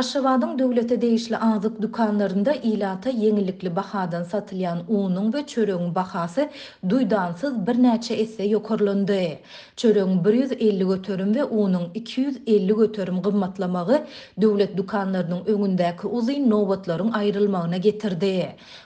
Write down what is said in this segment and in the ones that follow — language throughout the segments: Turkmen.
Aşgabadyň döwlete degişli azyk dükanlarynda ilata ýeňillikli bahadan satylýan unuň we çöregiň bahasy duýdansyz birnäçe esse ýokarlandy. Çöregiň bir ýüz elli göterim we unuň iki ýüz elli göterim gymmatlamagy döwlet dükanlarynyň öňündäki uzyn nobatlaryň aýrylmagyna getirdi.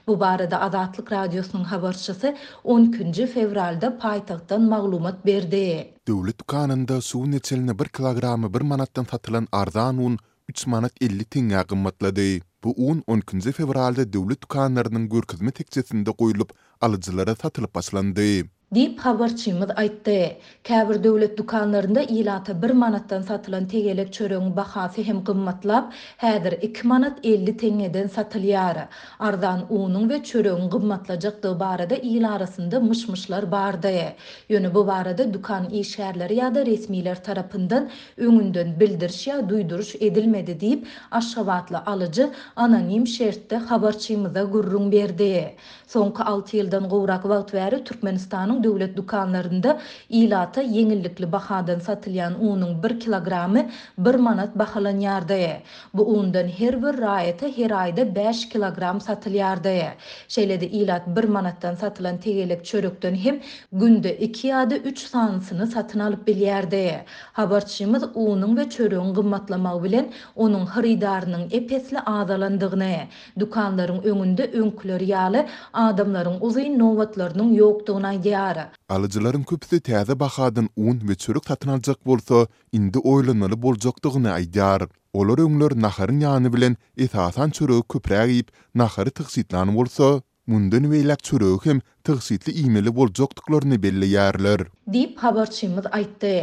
Bu barada Azatlyk Radiosynyň habarçysy on ikinji fewralda paýtagtdan maglumat berdi. Döwlet dükanynda suw neçelini bir kilogramy bir manatdan satylan arzan un üç manat elli teňňä gymmatlady. Bu un on ikinji fewralda döwlet dükanlarynyň görkezme tekjesinde goýlup, alyjylara satylyp başlandy. Diýip, habarçymyz aýtdy. Käbir döwlet dükanlarynda ilata bir manatdan satylan tegelek çöregiň bahasy hem gymmatlap, häzir iki manat elli teňňeden satylýar. Arzan unuň we çöregiň gymmatlajakdygy barada il arasynda myş-myşlar bardy. Ýöne bu barada dükan işgärleri ýa-da resmiler tarapyndan öňünden bildiriş ýa duýduryş edilmedi diýip, aşgabatly alyjy anonim şertde habarçymyza gürrüň berdi. Soňky alty ýyldan gowrak wagt bäri Türkmenistanyň döwlet dükanlarynda ilata ýeňillikli bahadan satylýan unuň bir kilogramy bir manat bahalanýardy. Bu undan her bir raýata her aýda bäş kilogram satylýardy. Şeýle-de ilat bir manatdan satylan tegelek çörekden hem günde iki ýa-da üç sanysyny satyn alyp bilýärdi. Habarçymyz unuň we çöregiň gymmatlamagy bilen onuň hyrydarynyň ep-esli azalandygyny, dükanlaryň öňünde öňküleri ýaly adamlaryň uzyn nobatlarynyň ýokdugyny aýdýar. Alyjylaryň köpüsi täze bahadan un we çörek satyn aljak bolsa, Indi oýlanaly boljakdygyny aýdýar. Olar öňler naharyň ýany bilen esasan çöregi köpräk iýip, nahary tygşytlan bolsa, mundan beýläk çöregi hem tygşytly iýmeli boljakdyklaryny belleýärler. Diýip, habarçymyz aýtdy.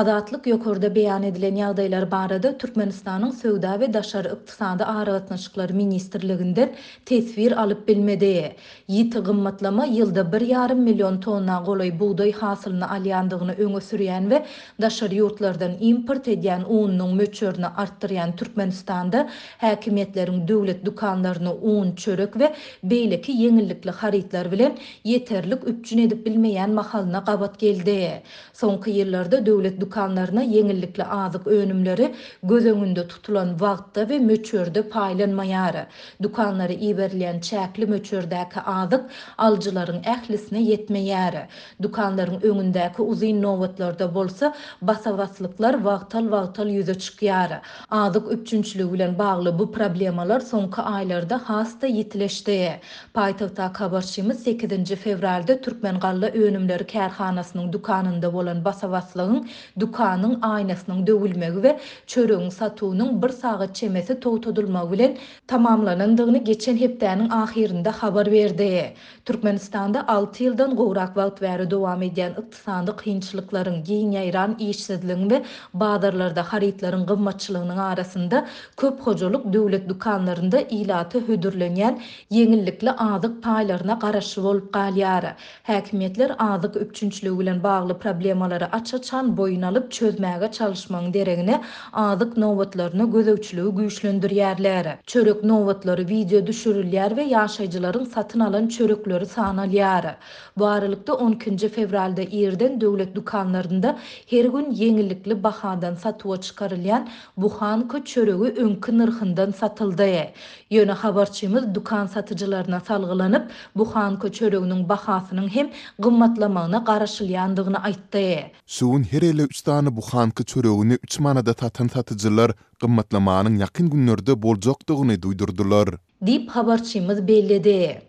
Azatlyk ýokarda beýan edilen ýagdaýlar barada Türkmenistanyň Söwda we daşary ykdysady aragatnaşyklar ministrliginden teswir alyp bilmedi. Ýiti gymmatlama ýylda bir ýarym million tonna golaý bugdaý hasylyny alýandygyny öňe sürýän we daşary ýurtlardan import edýän ununyň möçberini artdyrýan Türkmenistanda häkimiýetleriň döwlet dükanlaryny un, çörek we beýleki ýeňillikli harytlar bilen ýeterlik üpjün edip bilmeýän mahalyna gabat geldi. Soňky ýyllarda döwlet dükanlaryna ýeňillikli azyk önümleri göz öňünde tutulan wagtda we möçberde paýlanmaýar. Dükanlara iberilýän çäkli möçberdäki azyk alyjylaryň ählisine ýetmeýär. Dükanlaryň öňündäki uzyn nobatlarda bolsa basa-baslyklar wagtal-wagtal ýüze çykýar. Azyk üpjünçiligi bilen bagly bu problemalar soňky aýlarda has-da ýitileşdi. Paýtagtdaky habarçymyz sekizinji fewralda Türkmengalla önümleri kärhanasynyň dükanynda bolan basa-baslygyň Dükanyň aýnasynyň döwülmegi we çöregiň satuwynyň bir sagat çemesi togtadylmagy bilen tamamlanandygyny geçen hepdäniň ahyrynda habar berdi. Türkmenistanda alty ýyldan gowrak wagt bäri dowam edýän ykdysady kynçylyklaryň, giň ýaýran işsizligiň we bazarlarda harytlaryň gymmatçylygynyň arasynda köp hojalyk döwlet dükanlarynda ilata hödürlenýän ýeňillikli azyk paýlaryna garaşly bolup galýar. Häkimiýetler azyk üpjünçiligi bilen bagly problemalary aç-açan boýun alyp çözmäge çalyşmagyň deregine, azyk nobatlaryna gözegçiligi güýçlendirýärler. Çörek nobatlary wideo düşürilýär we ýaşaýjylaryň satyn alan çörekleri sanalýar. Bu aralykda, on ikinji fewralda irden döwlet dükanlarynda her gün ýeňillikli bahadan satuwa çykarylýan buhanka çöregi öňki nyrhyndan satyldy. Ýöne habarçymyz dükan satyjylaryna salgylanyp, buhanka çöreginiň bahasynyň hem gymmatlamagyna garaşylýandygyny aýtdy. Şu gün her elli üç sany buhanka çöregini üç manada satan satyjylar gymmatlamanyň ýakyn günlerde boljakdygyny duýdurdylar. Diýip, habarçymyz belledi.